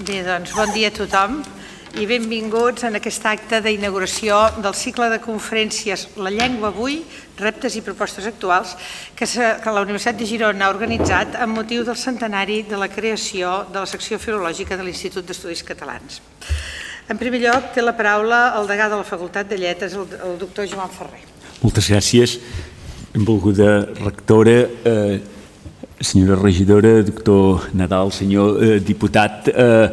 Bé, doncs, bon dia a tothom i benvinguts en aquest acte d'inauguració del cicle de conferències La llengua avui, reptes i propostes actuals que, la Universitat de Girona ha organitzat amb motiu del centenari de la creació de la secció filològica de l'Institut d'Estudis Catalans. En primer lloc, té la paraula el degà de la Facultat de Lletres, el, el doctor Joan Ferrer. Moltes gràcies, benvolguda rectora, eh, senyora regidora, doctor Nadal, senyor eh, diputat, eh,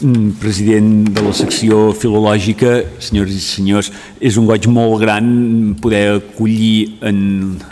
mm, president de la secció filològica, senyors i senyors, és un goig molt gran poder acollir en,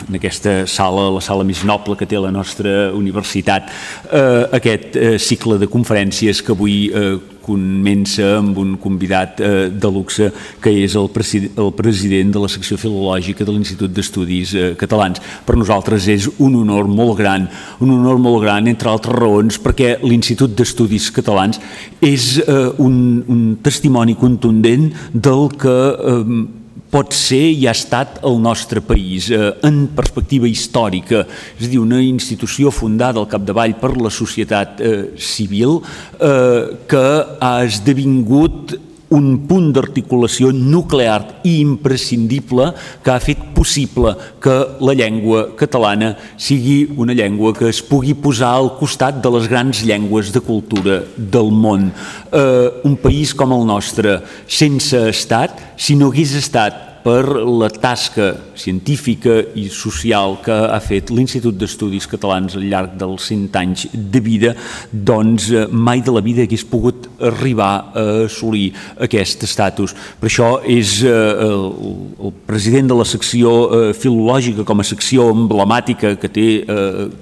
en aquesta sala, la sala més noble que té la nostra universitat, eh, aquest eh, cicle de conferències que avui eh, comença amb un convidat eh, de luxe que és el, el president de la secció filològica de l'Institut d'Estudis eh, Catalans. Per nosaltres és un honor molt gran, un honor molt gran, entre altres raons, perquè l'Institut d'Estudis Catalans és eh, un, un testimoni contundent del que eh, pot ser i ha estat el nostre país eh, en perspectiva històrica, és a dir, una institució fundada al capdavall per la societat eh, civil eh, que ha esdevingut un punt d'articulació nuclear i imprescindible que ha fet possible que la llengua catalana sigui una llengua que es pugui posar al costat de les grans llengües de cultura del món. Eh, un país com el nostre, sense estat, si no hagués estat per la tasca científica i social que ha fet l'Institut d'Estudis Catalans al llarg dels 100 anys de vida, doncs eh, mai de la vida hagués pogut arribar a assolir aquest estatus. Per això és eh, el, president de la secció eh, filològica com a secció emblemàtica que té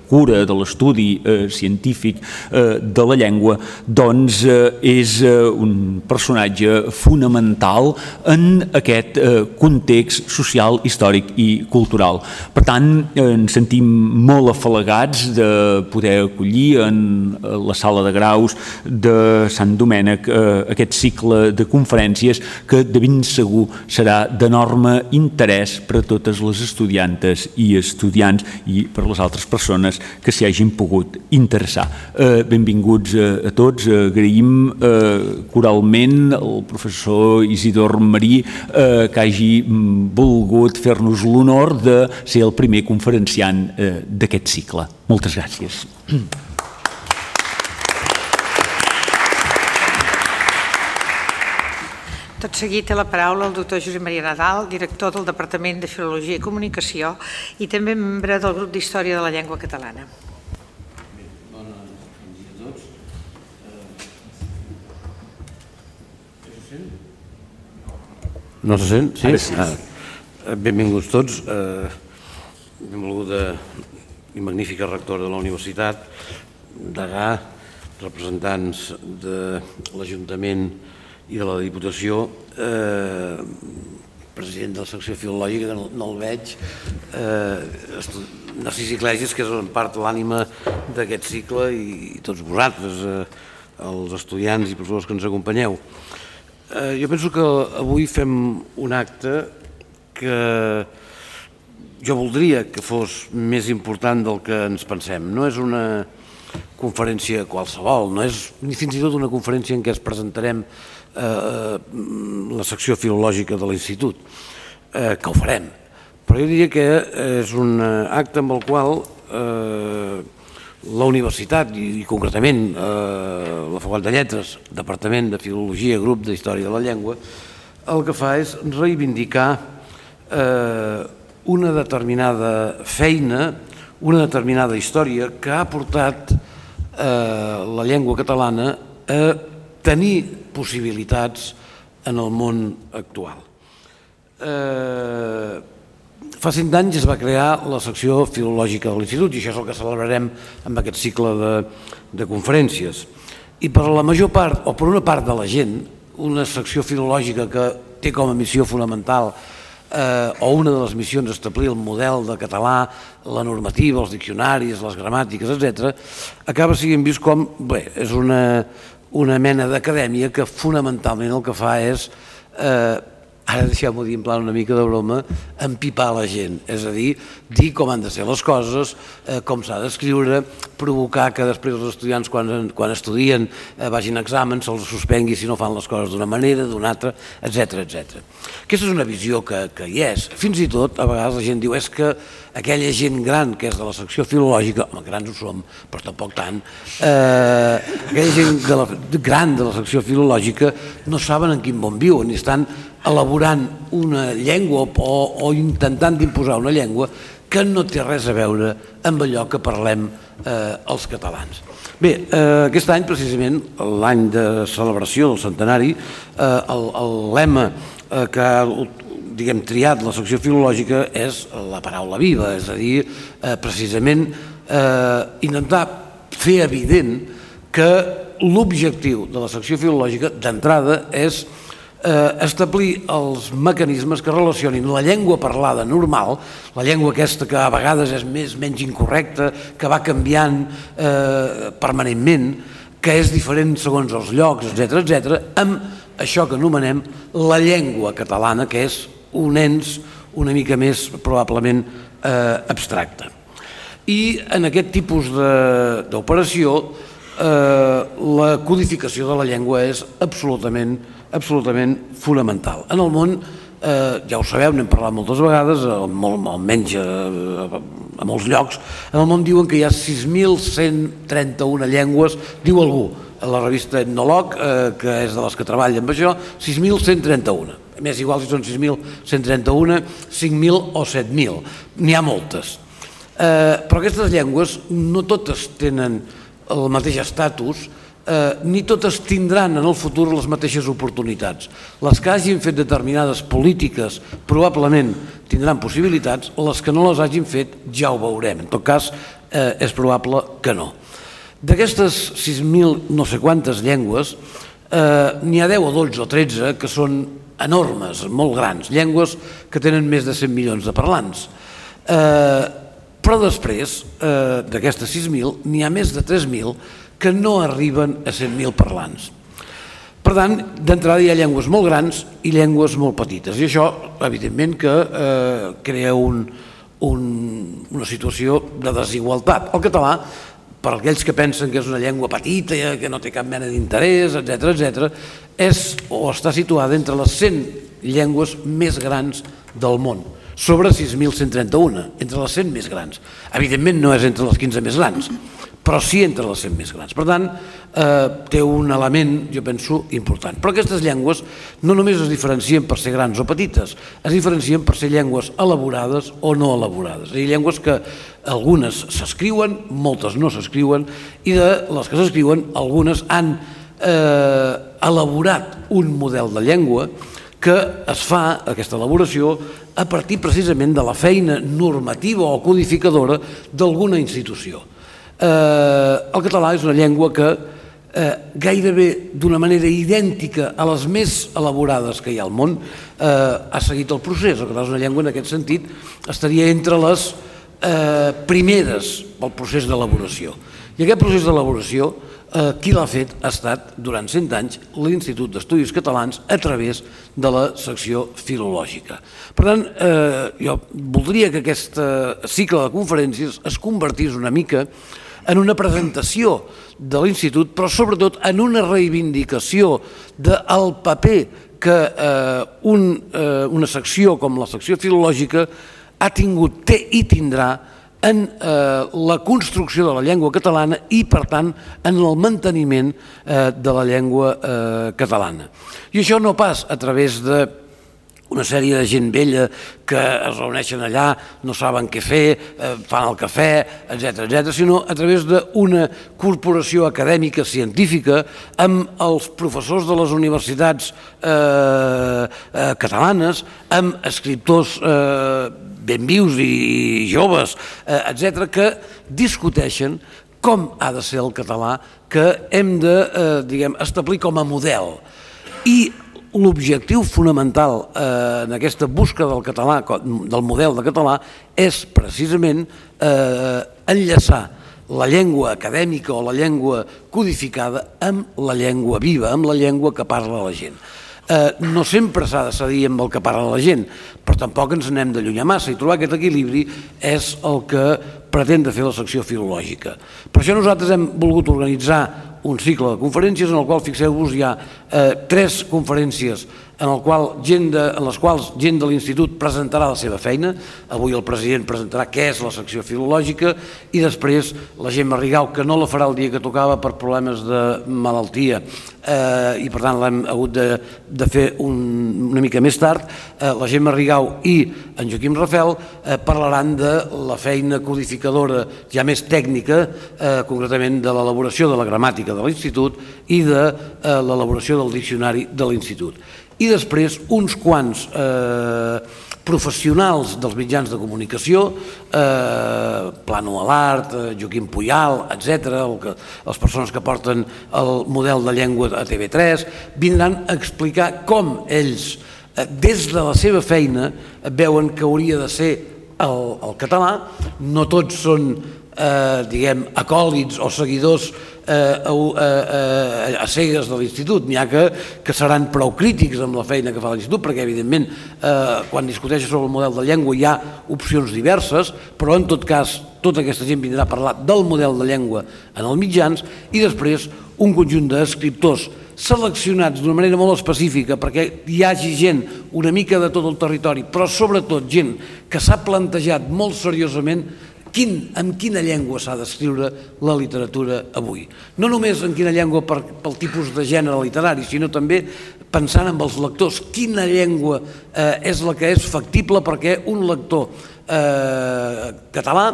cura de l'estudi científic de la llengua, doncs és un personatge fonamental en aquest context social, històric i cultural. Per tant, ens sentim molt afalagats de poder acollir en la sala de graus de Sant Domènec eh, aquest cicle de conferències que de ben segur serà d'enorme interès per a totes les estudiantes i estudiants i per a les altres persones que s'hi hagin pogut interessar. Eh, benvinguts a, tots, agraïm eh, coralment el professor Isidor Marí eh, que hagi volgut fer-nos l'honor de ser el primer conferenciant eh, d'aquest cicle. Moltes gràcies. Tot seguit té la paraula el doctor Josep Maria Nadal, director del Departament de Filologia i Comunicació i també membre del grup d'Història de la Llengua Catalana. No se sent? Sí? sí. Ah, benvinguts tots. Eh, benvolguda i magnífica rectora de la universitat, degà, representants de l'Ajuntament i de la Diputació, eh, president de la secció filològica, no, no el veig, eh, Narcís Iglesias, que és en part l'ànima d'aquest cicle, i, i tots vosaltres, eh, els estudiants i professors que ens acompanyeu. Eh, jo penso que avui fem un acte que jo voldria que fos més important del que ens pensem. No és una conferència qualsevol, no és ni fins i tot una conferència en què es presentarem eh, la secció filològica de l'Institut, eh, que ho farem. Però jo diria que és un acte amb el qual eh, la universitat i, i concretament eh, la Facultat de Lletres, Departament de Filologia, Grup d'Història de la Llengua, el que fa és reivindicar eh, una determinada feina, una determinada història que ha portat eh, la llengua catalana a tenir possibilitats en el món actual. Eh, Fa cinc anys es va crear la secció filològica de l'Institut i això és el que celebrarem amb aquest cicle de, de conferències. I per la major part, o per una part de la gent, una secció filològica que té com a missió fonamental eh, o una de les missions establir el model de català, la normativa, els diccionaris, les gramàtiques, etc, acaba sent vist com, bé, és una, una mena d'acadèmia que fonamentalment el que fa és eh, ara deixeu-m'ho dir en plan una mica de broma, empipar la gent, és a dir, dir com han de ser les coses, eh, com s'ha d'escriure, provocar que després els estudiants quan, quan estudien eh, vagin a exàmens se'ls suspengui si no fan les coses d'una manera, d'una altra, etc etc. Aquesta és una visió que, que hi és. Fins i tot, a vegades la gent diu és que aquella gent gran que és de la secció filològica, home, grans ho som, però tampoc tant, eh, aquella gent de la, gran de la secció filològica no saben en quin món viuen i estan elaborant una llengua o, o intentant d'imposar una llengua que no té res a veure amb allò que parlem eh, els catalans. Bé, eh, aquest any, precisament, l'any de celebració del centenari, eh, el, el lema eh, que ha diguem, triat la secció filològica és la paraula viva, és a dir, eh, precisament eh, intentar fer evident que l'objectiu de la secció filològica d'entrada és eh, establir els mecanismes que relacionin la llengua parlada normal, la llengua aquesta que a vegades és més menys incorrecta, que va canviant eh, permanentment, que és diferent segons els llocs, etc etc, amb això que anomenem la llengua catalana, que és un ens una mica més probablement eh, abstracte. I en aquest tipus d'operació eh, la codificació de la llengua és absolutament absolutament fonamental. En el món, eh, ja ho sabeu, n'hem parlat moltes vegades, molt, almenys a, a, a molts llocs, en el món diuen que hi ha 6.131 llengües, diu algú, a la revista Etnolog, eh, que és de les que treballa amb això, 6.131. A més, igual si són 6.131, 5.000 o 7.000. N'hi ha moltes. Eh, però aquestes llengües no totes tenen el mateix estatus, eh, ni totes tindran en el futur les mateixes oportunitats. Les que hagin fet determinades polítiques probablement tindran possibilitats, les que no les hagin fet ja ho veurem. En tot cas, eh, és probable que no. D'aquestes 6.000 no sé quantes llengües, eh, n'hi ha 10 o 12 o 13 que són enormes, molt grans, llengües que tenen més de 100 milions de parlants. Eh, però després eh, d'aquestes 6.000 n'hi ha més de 3.000 que no arriben a 100.000 parlants. Per tant, d'entrada hi ha llengües molt grans i llengües molt petites, i això, evidentment, que eh, crea un, un, una situació de desigualtat. El català, per aquells que pensen que és una llengua petita, que no té cap mena d'interès, etc etc, és o està situada entre les 100 llengües més grans del món, sobre 6.131, entre les 100 més grans. Evidentment no és entre les 15 més grans, però sí entre les 100 més grans. Per tant, eh, té un element, jo penso, important. Però aquestes llengües no només es diferencien per ser grans o petites, es diferencien per ser llengües elaborades o no elaborades. És a dir, llengües que algunes s'escriuen, moltes no s'escriuen, i de les que s'escriuen, algunes han eh, elaborat un model de llengua que es fa, aquesta elaboració, a partir precisament de la feina normativa o codificadora d'alguna institució eh, el català és una llengua que eh, gairebé d'una manera idèntica a les més elaborades que hi ha al món eh, ha seguit el procés. El català és una llengua en aquest sentit estaria entre les eh, primeres pel procés d'elaboració. I aquest procés d'elaboració eh, qui l'ha fet ha estat durant 100 anys l'Institut d'Estudis Catalans a través de la secció filològica. Per tant, eh, jo voldria que aquest cicle de conferències es convertís una mica en una presentació de l'Institut, però sobretot en una reivindicació del paper que eh, un, eh, una secció com la secció filològica ha tingut, té i tindrà en eh, la construcció de la llengua catalana i, per tant, en el manteniment eh, de la llengua eh, catalana. I això no pas a través de una sèrie de gent vella que es reuneixen allà, no saben què fer, eh, fan el cafè, etc etc, sinó a través d'una corporació acadèmica científica amb els professors de les universitats eh, eh, catalanes, amb escriptors eh, ben vius i joves, eh, etc, que discuteixen com ha de ser el català que hem de, eh, diguem, establir com a model. I l'objectiu fonamental eh, en aquesta busca del català, del model de català, és precisament eh, enllaçar la llengua acadèmica o la llengua codificada amb la llengua viva, amb la llengua que parla la gent. Eh, no sempre s'ha de cedir amb el que parla la gent, però tampoc ens n'hem d'allunyar massa i trobar aquest equilibri és el que pretén de fer la secció filològica. Per això nosaltres hem volgut organitzar un cicle de conferències en el qual, fixeu-vos, hi ha eh, tres conferències en, el qual gent de, en les quals gent de l'institut presentarà la seva feina. Avui el president presentarà què és la secció filològica i després la Gemma Rigau, que no la farà el dia que tocava per problemes de malaltia. Eh, i per tant l'hem hagut de, de fer un, una mica més tard, eh, la Gemma Rigau i en Joaquim Rafel eh, parlaran de la feina codificadora ja més tècnica, eh, concretament de l'elaboració de la gramàtica de l'institut i de eh, l'elaboració del diccionari de l'institut i després uns quants eh, professionals dels mitjans de comunicació, eh, Plano Alart, eh, Joaquim Puyal, etc., el que, les persones que porten el model de llengua a TV3, vindran a explicar com ells, eh, des de la seva feina, veuen que hauria de ser el, el català. No tots són, eh, diguem, acòlits o seguidors eh, a, a, a, a cegues de l'institut, n'hi ha que, que seran prou crítics amb la feina que fa l'institut, perquè evidentment eh, quan discuteix sobre el model de llengua hi ha opcions diverses, però en tot cas tota aquesta gent vindrà a parlar del model de llengua en els mitjans i després un conjunt d'escriptors seleccionats d'una manera molt específica perquè hi hagi gent una mica de tot el territori, però sobretot gent que s'ha plantejat molt seriosament quin, en quina llengua s'ha d'escriure la literatura avui. No només en quina llengua per, pel tipus de gènere literari, sinó també pensant en els lectors, quina llengua eh, és la que és factible perquè un lector eh, català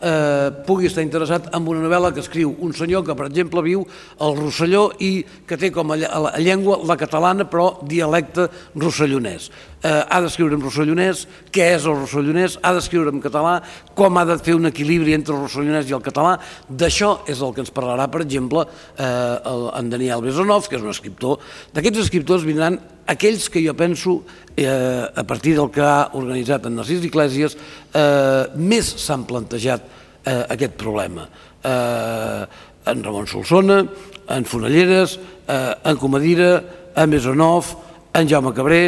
eh, pugui estar interessat en una novel·la que escriu un senyor que, per exemple, viu al Rosselló i que té com a llengua la catalana però dialecte rossellonès. Eh, ha d'escriure en rossellonès, què és el rossellonès, ha d'escriure en català, com ha de fer un equilibri entre el rossellonès i el català. D'això és el que ens parlarà, per exemple, eh, el, en Daniel Besonov, que és un escriptor. D'aquests escriptors vindran aquells que jo penso, eh, a partir del que ha organitzat en Narcís Iglesias, eh, més s'han plantejat eh, aquest problema. Eh, en Ramon Solsona, en Fonelleres, eh, en Comadira, en Mesonov, en Jaume Cabré,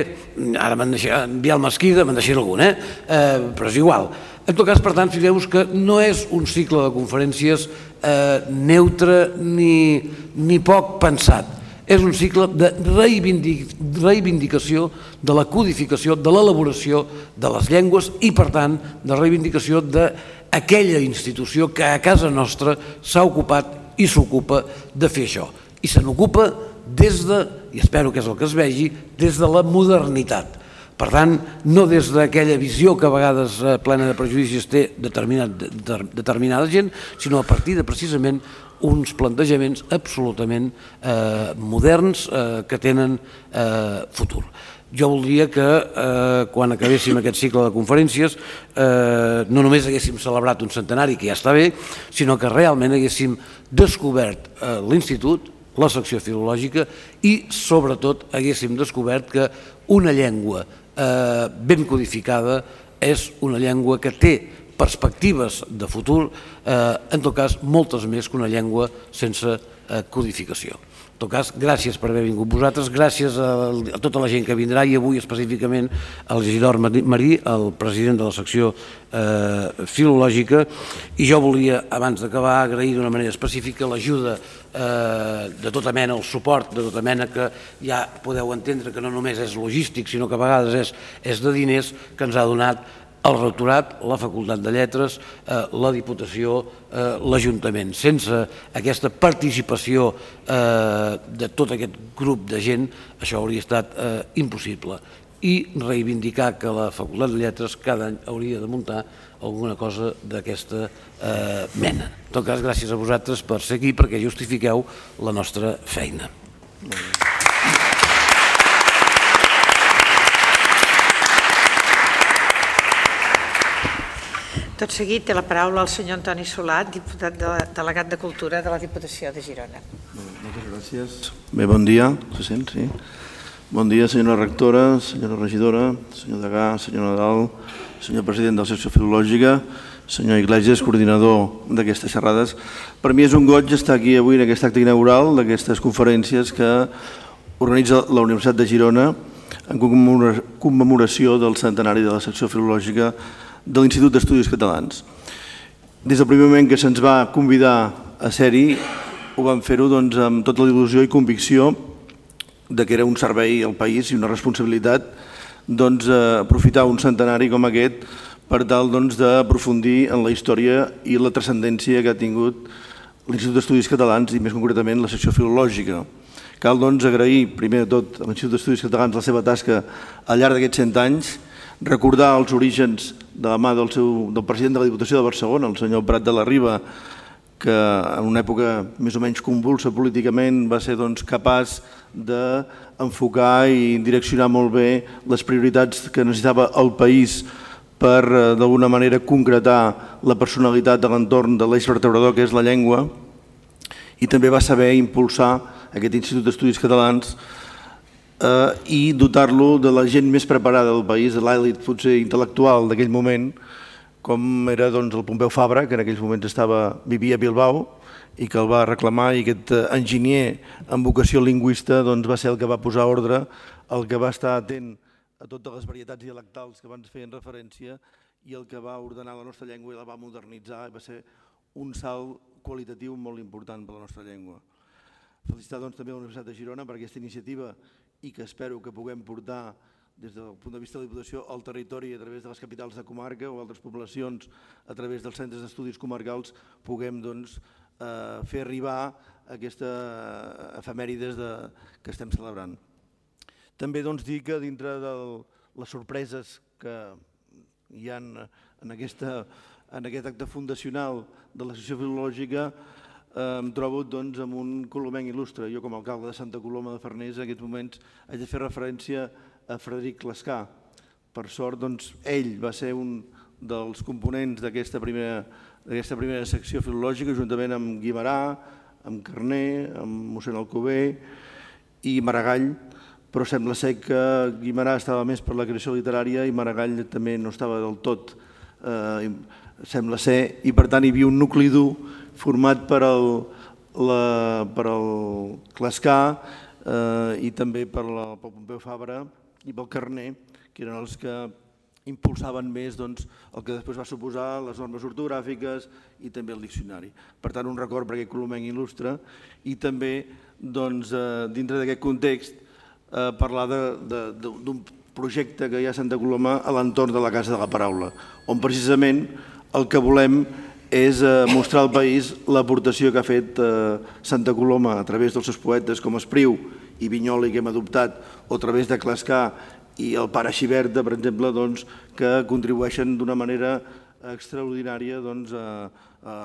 ara m'han deixat, en Biel Mesquida, m'han deixat algun, eh? eh? però és igual. En tot cas, per tant, fixeu-vos que no és un cicle de conferències eh, neutre ni, ni poc pensat és un cicle de reivindic reivindicació de la codificació, de l'elaboració de les llengües i, per tant, de reivindicació d'aquella institució que a casa nostra s'ha ocupat i s'ocupa de fer això. I se n'ocupa des de, i espero que és el que es vegi, des de la modernitat. Per tant, no des d'aquella visió que a vegades eh, plena de prejudicis té determinada gent, sinó a partir de precisament uns plantejaments absolutament eh, moderns eh, que tenen eh, futur. Jo voldria que eh, quan acabéssim aquest cicle de conferències eh, no només haguéssim celebrat un centenari, que ja està bé, sinó que realment haguéssim descobert eh, l'institut, la secció filològica i sobretot haguéssim descobert que una llengua eh, ben codificada és una llengua que té perspectives de futur, eh, en tot cas, moltes més que una llengua sense eh, codificació. En tot cas, gràcies per haver vingut vosaltres, gràcies a, tota la gent que vindrà i avui específicament al Gidor Marí, el president de la secció eh, filològica, i jo volia, abans d'acabar, agrair d'una manera específica l'ajuda eh, de tota mena, el suport de tota mena que ja podeu entendre que no només és logístic, sinó que a vegades és, és de diners que ens ha donat el rectorat, la Facultat de Lletres, eh, la Diputació, eh, l'Ajuntament. Sense aquesta participació eh, de tot aquest grup de gent, això hauria estat eh, impossible. I reivindicar que la Facultat de Lletres cada any hauria de muntar alguna cosa d'aquesta eh, mena. En tot cas, gràcies a vosaltres per ser aquí, perquè justifiqueu la nostra feina. Molt bé. Tot seguit té la paraula el senyor Antoni Solat, diputat de, delegat de Cultura de la Diputació de Girona. Moltes gràcies. Bé, bon dia. Se sent, sí? Bon dia, senyora rectora, senyora regidora, senyor Degà, senyor Nadal, senyor president de la secció filològica, senyor Iglesias, coordinador d'aquestes xerrades. Per mi és un goig estar aquí avui en aquest acte inaugural d'aquestes conferències que organitza la Universitat de Girona en commemoració del centenari de la secció filològica de l'Institut d'Estudis Catalans. des del primer moment que se'ns va convidar a ser-hi, ho vam fer-ho doncs, amb tota la il·lusió i convicció de que era un servei al país i una responsabilitat doncs, eh, aprofitar un centenari com aquest per tal doncs, d'aprofundir en la història i la transcendència que ha tingut l'Institut d'Estudis Catalans i més concretament la secció filològica. Cal doncs, agrair primer de tot a l'Institut d'Estudis Catalans la seva tasca al llarg d'aquests 100 anys, recordar els orígens de la mà del, seu, del president de la Diputació de Barcelona, el senyor Prat de la Riba, que en una època més o menys convulsa políticament va ser doncs, capaç d'enfocar i direccionar molt bé les prioritats que necessitava el país per eh, d'alguna manera concretar la personalitat de l'entorn de l'eix vertebrador que és la llengua. I també va saber impulsar aquest Institut d'Estudis Catalans eh, i dotar-lo de la gent més preparada del país, de l'èlit potser intel·lectual d'aquell moment, com era doncs, el Pompeu Fabra, que en aquells moments estava, vivia a Bilbao i que el va reclamar i aquest eh, enginyer amb vocació lingüista doncs, va ser el que va posar ordre, el que va estar atent a totes les varietats dialectals que abans feien referència i el que va ordenar la nostra llengua i la va modernitzar i va ser un salt qualitatiu molt important per la nostra llengua. Felicitar doncs, també a la Universitat de Girona per aquesta iniciativa i que espero que puguem portar des del punt de vista de la Diputació al territori a través de les capitals de comarca o altres poblacions a través dels centres d'estudis comarcals puguem doncs, eh, fer arribar aquesta efemèrides de, que estem celebrant. També doncs, dir que dintre de les sorpreses que hi ha en, aquesta, en aquest acte fundacional de l'associació filològica em trobo doncs, amb un colomenc il·lustre. Jo com a alcalde de Santa Coloma de Farners en aquests moments haig de fer referència a Frederic Clascà. Per sort, doncs, ell va ser un dels components d'aquesta primera, primera secció filològica, juntament amb Guimarà, amb Carné, amb mossèn Alcover i Maragall, però sembla ser que Guimarà estava més per la creació literària i Maragall també no estava del tot, eh, sembla ser, i per tant hi havia un nucli dur format per el, la, per el Clascà eh, i també per la, Pompeu Fabra, i pel Carner, que eren els que impulsaven més doncs, el que després va suposar les normes ortogràfiques i també el diccionari. Per tant, un record per aquest colomenc il·lustre i també, doncs, eh, dintre d'aquest context, eh, parlar d'un projecte que hi ha a Santa Coloma a l'entorn de la Casa de la Paraula, on precisament el que volem és eh, mostrar al país l'aportació que ha fet eh, Santa Coloma a través dels seus poetes com Espriu i Vinyoli que hem adoptat, o a través de Clascar i el pare Xiberta, per exemple, doncs, que contribueixen d'una manera extraordinària doncs, a,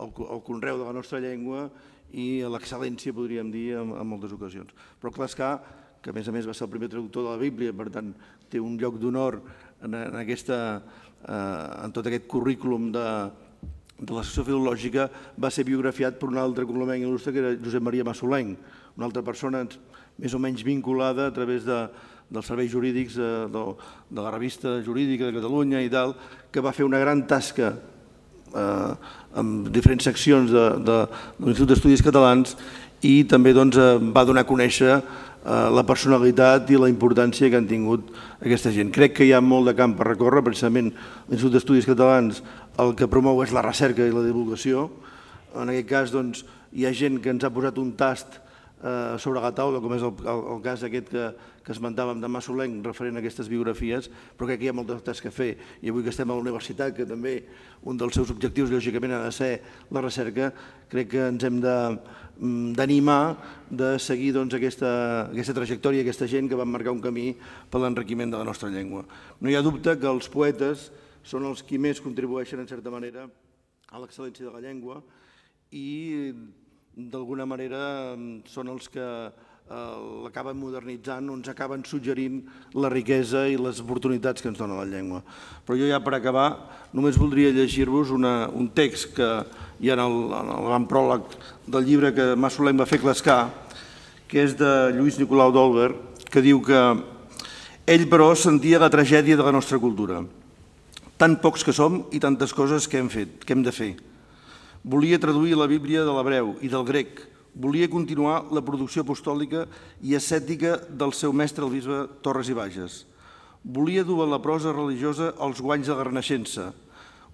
al, conreu de la nostra llengua i a l'excel·lència, podríem dir, en, moltes ocasions. Però Clascar, que a més a més va ser el primer traductor de la Bíblia, per tant té un lloc d'honor en, en, aquesta, eh, en tot aquest currículum de, de la secció filològica, va ser biografiat per un altre colomenc il·lustre que era Josep Maria Massolenc, una altra persona més o menys vinculada a través de, dels serveis jurídics de, eh, de, de la revista jurídica de Catalunya i tal, que va fer una gran tasca eh, amb diferents seccions de, de, de l'Institut d'Estudis Catalans i també doncs, eh, va donar a conèixer eh, la personalitat i la importància que han tingut aquesta gent. Crec que hi ha molt de camp per recórrer, precisament l'Institut d'Estudis Catalans el que promou és la recerca i la divulgació. En aquest cas doncs, hi ha gent que ens ha posat un tast eh, sobre la taula, com és el, el, el cas aquest que, que esmentàvem de Massolenc referent a aquestes biografies, però crec que hi ha moltes tasques a fer. I avui que estem a la universitat, que també un dels seus objectius lògicament ha de ser la recerca, crec que ens hem de d'animar de seguir doncs, aquesta, aquesta trajectòria, aquesta gent que va marcar un camí per l'enriquiment de la nostra llengua. No hi ha dubte que els poetes són els qui més contribueixen, en certa manera, a l'excel·lència de la llengua i d'alguna manera són els que l'acaben modernitzant o ens acaben suggerint la riquesa i les oportunitats que ens dona la llengua. Però jo ja per acabar només voldria llegir-vos un text que hi ha en el, en el gran pròleg del llibre que Massolem va fer clascar, que és de Lluís Nicolau d'Olver, que diu que ell però sentia la tragèdia de la nostra cultura. Tan pocs que som i tantes coses que hem fet, que hem de fer Volia traduir la Bíblia de l'hebreu i del grec. Volia continuar la producció apostòlica i ascètica del seu mestre, el bisbe Torres i Bages. Volia dur a la prosa religiosa els guanys de la Renaixença.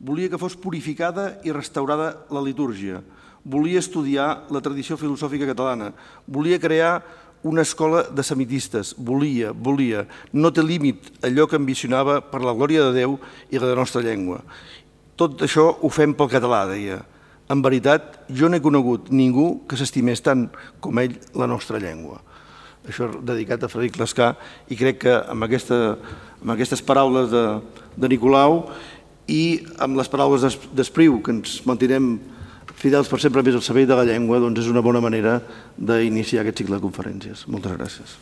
Volia que fos purificada i restaurada la litúrgia. Volia estudiar la tradició filosòfica catalana. Volia crear una escola de semitistes. Volia, volia. No té límit allò que ambicionava per la glòria de Déu i la de nostra llengua. Tot això ho fem pel català, deia. En veritat, jo no he conegut ningú que s'estimés tant com ell la nostra llengua. Això dedicat a Frederic Lescà i crec que amb, aquesta, amb aquestes paraules de, de Nicolau i amb les paraules d'Espriu, que ens mantinem fidels per sempre més al servei de la llengua, doncs és una bona manera d'iniciar aquest cicle de conferències. Moltes gràcies.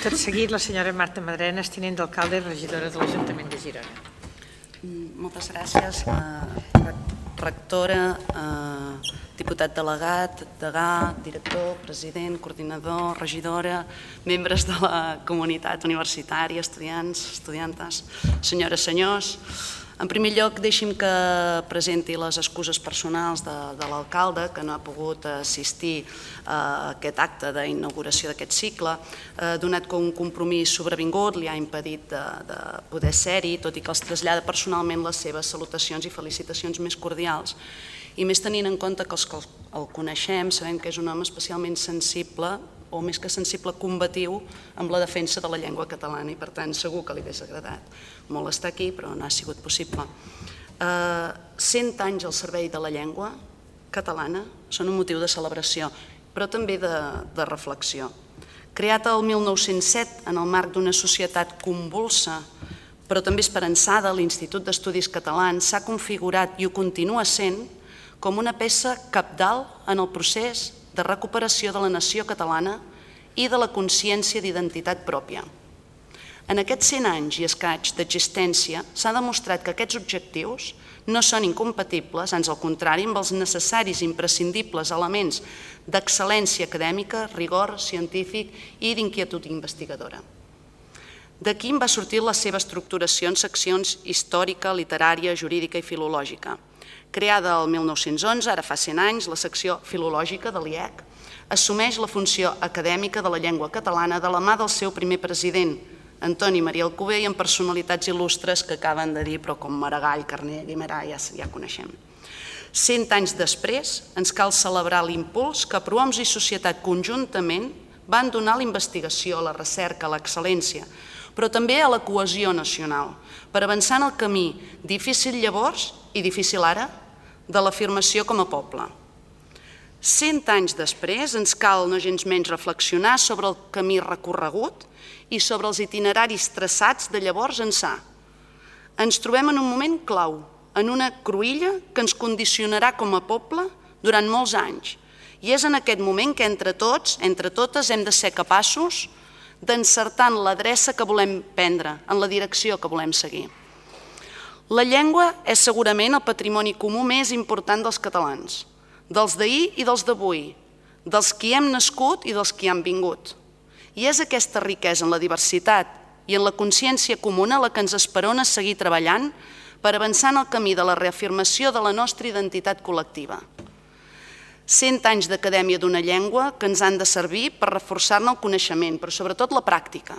Tot seguit, la senyora Marta Madrenes, tinent d'alcalde i regidora de l'Ajuntament de Girona. Mm, moltes gràcies, eh, rectora, eh, diputat delegat, degà, director, president, coordinador, regidora, membres de la comunitat universitària, estudiants, estudiantes, senyores, senyors. En primer lloc, deixi'm que presenti les excuses personals de, de l'alcalde, que no ha pogut assistir a aquest acte d'inauguració d'aquest cicle, eh, donat que un compromís sobrevingut li ha impedit de, de poder ser-hi, tot i que els trasllada personalment les seves salutacions i felicitacions més cordials. I més tenint en compte que els que el coneixem sabem que és un home especialment sensible o més que sensible combatiu amb la defensa de la llengua catalana i per tant segur que li hagués agradat molt estar aquí però no ha sigut possible. Eh, 100 anys al servei de la llengua catalana són un motiu de celebració però també de, de reflexió. Creat el 1907 en el marc d'una societat convulsa però també esperançada, l'Institut d'Estudis Catalans s'ha configurat i ho continua sent com una peça capdalt en el procés de recuperació de la nació catalana i de la consciència d'identitat pròpia. En aquests 100 anys i escaig d'existència s'ha demostrat que aquests objectius no són incompatibles, ans al contrari, amb els necessaris i imprescindibles elements d'excel·lència acadèmica, rigor científic i d'inquietud investigadora. D'aquí va sortir la seva estructuració en seccions històrica, literària, jurídica i filològica – Creada el 1911, ara fa 100 anys, la secció filològica de l'IEC assumeix la funció acadèmica de la llengua catalana de la mà del seu primer president, Antoni Maria Alcover, i amb personalitats il·lustres que acaben de dir, però com Maragall, Carner, Guimarà, ja, ja coneixem. Cent anys després, ens cal celebrar l'impuls que Prohoms i societat conjuntament van donar a la investigació, a la recerca, a l'excel·lència, però també a la cohesió nacional, per avançar en el camí difícil llavors i difícil ara de l'afirmació com a poble. Cent anys després ens cal no gens menys reflexionar sobre el camí recorregut i sobre els itineraris traçats de llavors ençà. Ens trobem en un moment clau, en una cruïlla que ens condicionarà com a poble durant molts anys. I és en aquest moment que entre tots, entre totes, hem de ser capaços d'encertar en l'adreça que volem prendre, en la direcció que volem seguir. La llengua és segurament el patrimoni comú més important dels catalans, dels d'ahir i dels d'avui, dels qui hem nascut i dels qui han vingut. I és aquesta riquesa en la diversitat i en la consciència comuna la que ens esperona seguir treballant per avançar en el camí de la reafirmació de la nostra identitat col·lectiva. Cent anys d'acadèmia d'una llengua que ens han de servir per reforçar-ne el coneixement, però sobretot la pràctica.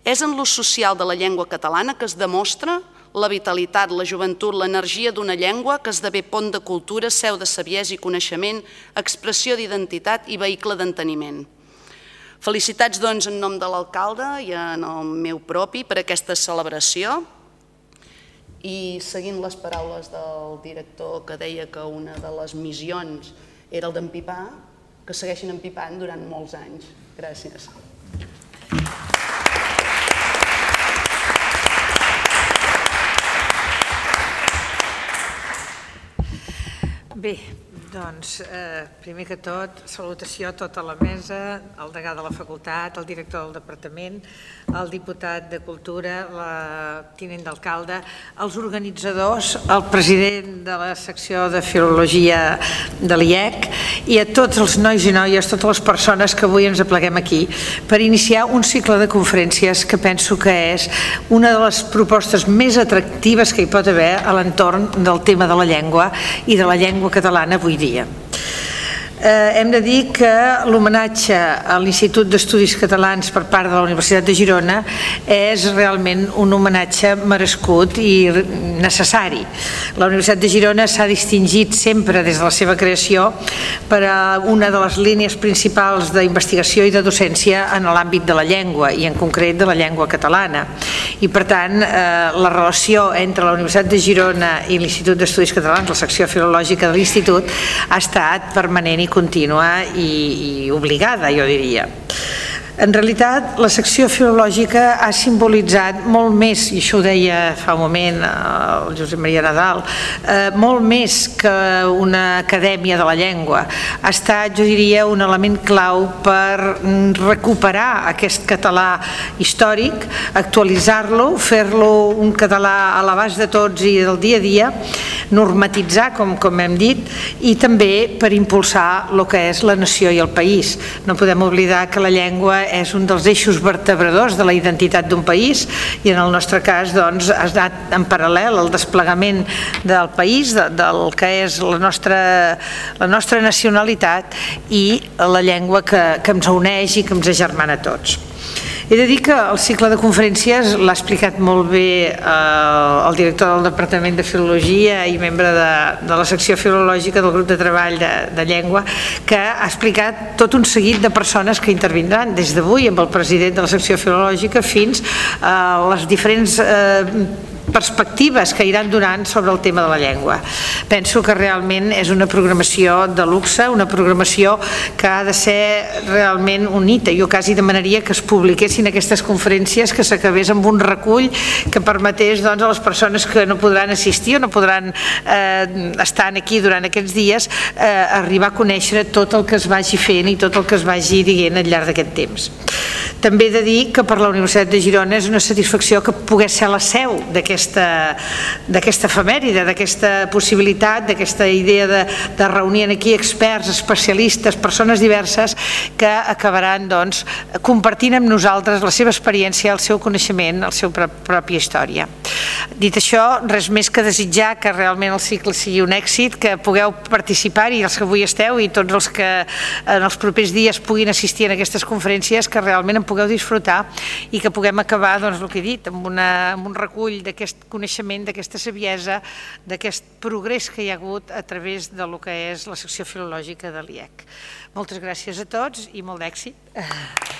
És en l'ús social de la llengua catalana que es demostra la vitalitat, la joventut, l'energia d'una llengua que esdevé pont de cultura, seu de savies i coneixement, expressió d'identitat i vehicle d'enteniment. Felicitats, doncs, en nom de l'alcalde i en el meu propi per aquesta celebració i seguint les paraules del director que deia que una de les missions era el d'empipar, que segueixin empipant durant molts anys. Gràcies. Bé, doncs, eh, primer que tot, salutació a tota la mesa, el degà de la facultat, el director del departament, el diputat de Cultura, la tinent d'alcalde, els organitzadors, el president de la secció de Filologia de l'IEC i a tots els nois i noies, totes les persones que avui ens apleguem aquí per iniciar un cicle de conferències que penso que és una de les propostes més atractives que hi pot haver a l'entorn del tema de la llengua i de la llengua catalana avui dia. Eh, hem de dir que l'homenatge a l'Institut d'Estudis Catalans per part de la Universitat de Girona és realment un homenatge merescut i necessari. La Universitat de Girona s'ha distingit sempre des de la seva creació per a una de les línies principals d'investigació i de docència en l'àmbit de la llengua i en concret de la llengua catalana. I per tant, eh, la relació entre la Universitat de Girona i l'Institut d'Estudis Catalans, la secció filològica de l'Institut, ha estat permanent i contínua i, i obligada, jo diria. En realitat, la secció filològica ha simbolitzat molt més, i això ho deia fa un moment eh, el Josep Maria Nadal, eh, molt més que una acadèmia de la llengua. Ha estat, jo diria, un element clau per recuperar aquest català històric, actualitzar-lo, fer-lo un català a l'abast de tots i del dia a dia, normatitzar, com, com hem dit, i també per impulsar el que és la nació i el país. No podem oblidar que la llengua és un dels eixos vertebradors de la identitat d'un país i en el nostre cas doncs, ha anat en paral·lel al desplegament del país, de, del que és la nostra, la nostra nacionalitat i la llengua que, que ens uneix i que ens agermana a tots. He de dir que el cicle de conferències l'ha explicat molt bé eh, el director del Departament de Filologia i membre de, de la secció filològica del grup de treball de, de llengua, que ha explicat tot un seguit de persones que intervindran des d'avui amb el president de la secció filològica fins a les diferents eh, perspectives que iran donant sobre el tema de la llengua. Penso que realment és una programació de luxe, una programació que ha de ser realment unita. Jo quasi demanaria que es publiquessin aquestes conferències, que s'acabés amb un recull que permetés doncs, a les persones que no podran assistir o no podran eh, estar aquí durant aquests dies eh, arribar a conèixer tot el que es vagi fent i tot el que es vagi dient al llarg d'aquest temps. També he de dir que per la Universitat de Girona és una satisfacció que pogués ser la seu d'aquesta efemèride, d'aquesta possibilitat, d'aquesta idea de, de reunir aquí experts, especialistes, persones diverses que acabaran doncs, compartint amb nosaltres la seva experiència, el seu coneixement, la seva pròpia història. Dit això, res més que desitjar que realment el cicle sigui un èxit, que pugueu participar-hi, els que avui esteu i tots els que en els propers dies puguin assistir a aquestes conferències, que realment en pugueu disfrutar i que puguem acabar, doncs, el que he dit, amb, una, amb un recull d'aquest coneixement, d'aquesta saviesa, d'aquest progrés que hi ha hagut a través de lo que és la secció filològica de l'IEC. Moltes gràcies a tots i molt d'èxit.